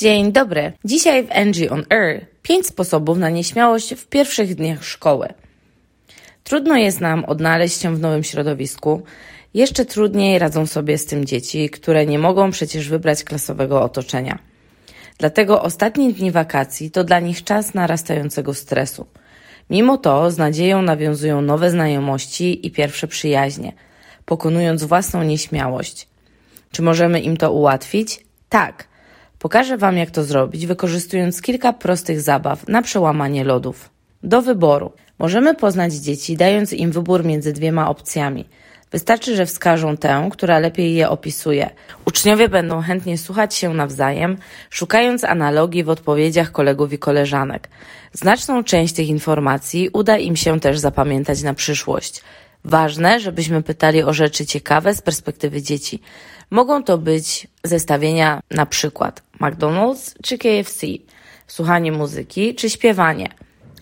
Dzień dobry. Dzisiaj w Angie on Air 5 sposobów na nieśmiałość w pierwszych dniach szkoły. Trudno jest nam odnaleźć się w nowym środowisku. Jeszcze trudniej radzą sobie z tym dzieci, które nie mogą przecież wybrać klasowego otoczenia. Dlatego ostatnie dni wakacji to dla nich czas narastającego stresu. Mimo to z nadzieją nawiązują nowe znajomości i pierwsze przyjaźnie, pokonując własną nieśmiałość. Czy możemy im to ułatwić? Tak. Pokażę Wam, jak to zrobić, wykorzystując kilka prostych zabaw na przełamanie lodów. Do wyboru. Możemy poznać dzieci, dając im wybór między dwiema opcjami. Wystarczy, że wskażą tę, która lepiej je opisuje. Uczniowie będą chętnie słuchać się nawzajem, szukając analogii w odpowiedziach kolegów i koleżanek. Znaczną część tych informacji uda im się też zapamiętać na przyszłość. Ważne, żebyśmy pytali o rzeczy ciekawe z perspektywy dzieci. Mogą to być zestawienia na przykład McDonald's czy KFC, słuchanie muzyki czy śpiewanie,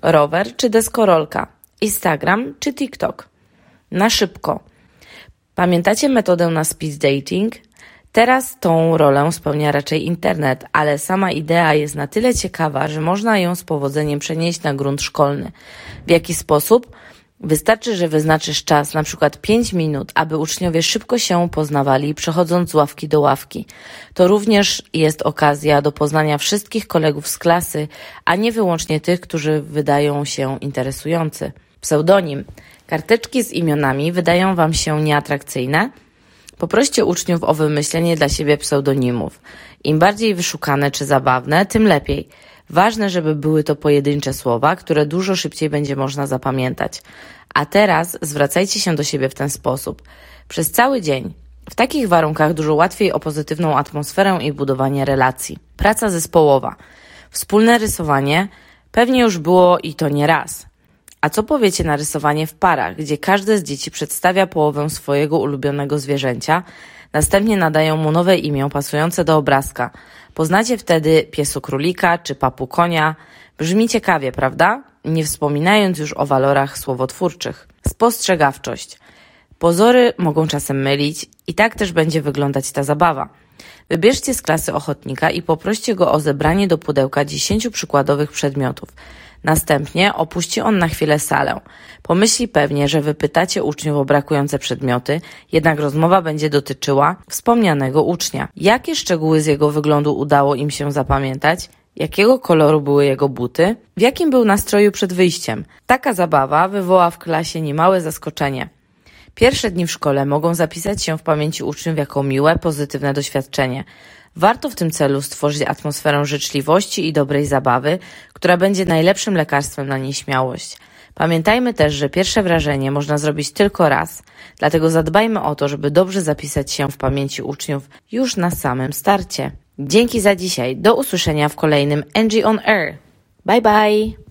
rower czy deskorolka, Instagram czy TikTok. Na szybko. Pamiętacie metodę na speed dating? Teraz tą rolę spełnia raczej internet, ale sama idea jest na tyle ciekawa, że można ją z powodzeniem przenieść na grunt szkolny. W jaki sposób? Wystarczy, że wyznaczysz czas, na przykład 5 minut, aby uczniowie szybko się poznawali, przechodząc z ławki do ławki. To również jest okazja do poznania wszystkich kolegów z klasy, a nie wyłącznie tych, którzy wydają się interesujący. Pseudonim. Karteczki z imionami wydają Wam się nieatrakcyjne? Poproście uczniów o wymyślenie dla siebie pseudonimów. Im bardziej wyszukane czy zabawne, tym lepiej. Ważne, żeby były to pojedyncze słowa, które dużo szybciej będzie można zapamiętać. A teraz zwracajcie się do siebie w ten sposób. Przez cały dzień. W takich warunkach dużo łatwiej o pozytywną atmosferę i budowanie relacji. Praca zespołowa. Wspólne rysowanie pewnie już było i to nie raz. A co powiecie na rysowanie w parach, gdzie każde z dzieci przedstawia połowę swojego ulubionego zwierzęcia, następnie nadają mu nowe imię pasujące do obrazka. Poznacie wtedy piesu królika czy papu konia. Brzmi ciekawie, prawda? Nie wspominając już o walorach słowotwórczych. Spostrzegawczość. Pozory mogą czasem mylić i tak też będzie wyglądać ta zabawa. Wybierzcie z klasy ochotnika i poproście go o zebranie do pudełka 10 przykładowych przedmiotów. Następnie opuści on na chwilę salę. Pomyśli pewnie, że wypytacie uczniów o brakujące przedmioty, jednak rozmowa będzie dotyczyła wspomnianego ucznia. Jakie szczegóły z jego wyglądu udało im się zapamiętać? Jakiego koloru były jego buty? W jakim był nastroju przed wyjściem? Taka zabawa wywoła w klasie niemałe zaskoczenie. Pierwsze dni w szkole mogą zapisać się w pamięci uczniów jako miłe, pozytywne doświadczenie. Warto w tym celu stworzyć atmosferę życzliwości i dobrej zabawy, która będzie najlepszym lekarstwem na nieśmiałość. Pamiętajmy też, że pierwsze wrażenie można zrobić tylko raz, dlatego zadbajmy o to, żeby dobrze zapisać się w pamięci uczniów już na samym starcie. Dzięki za dzisiaj. Do usłyszenia w kolejnym NG on Air. Bye bye!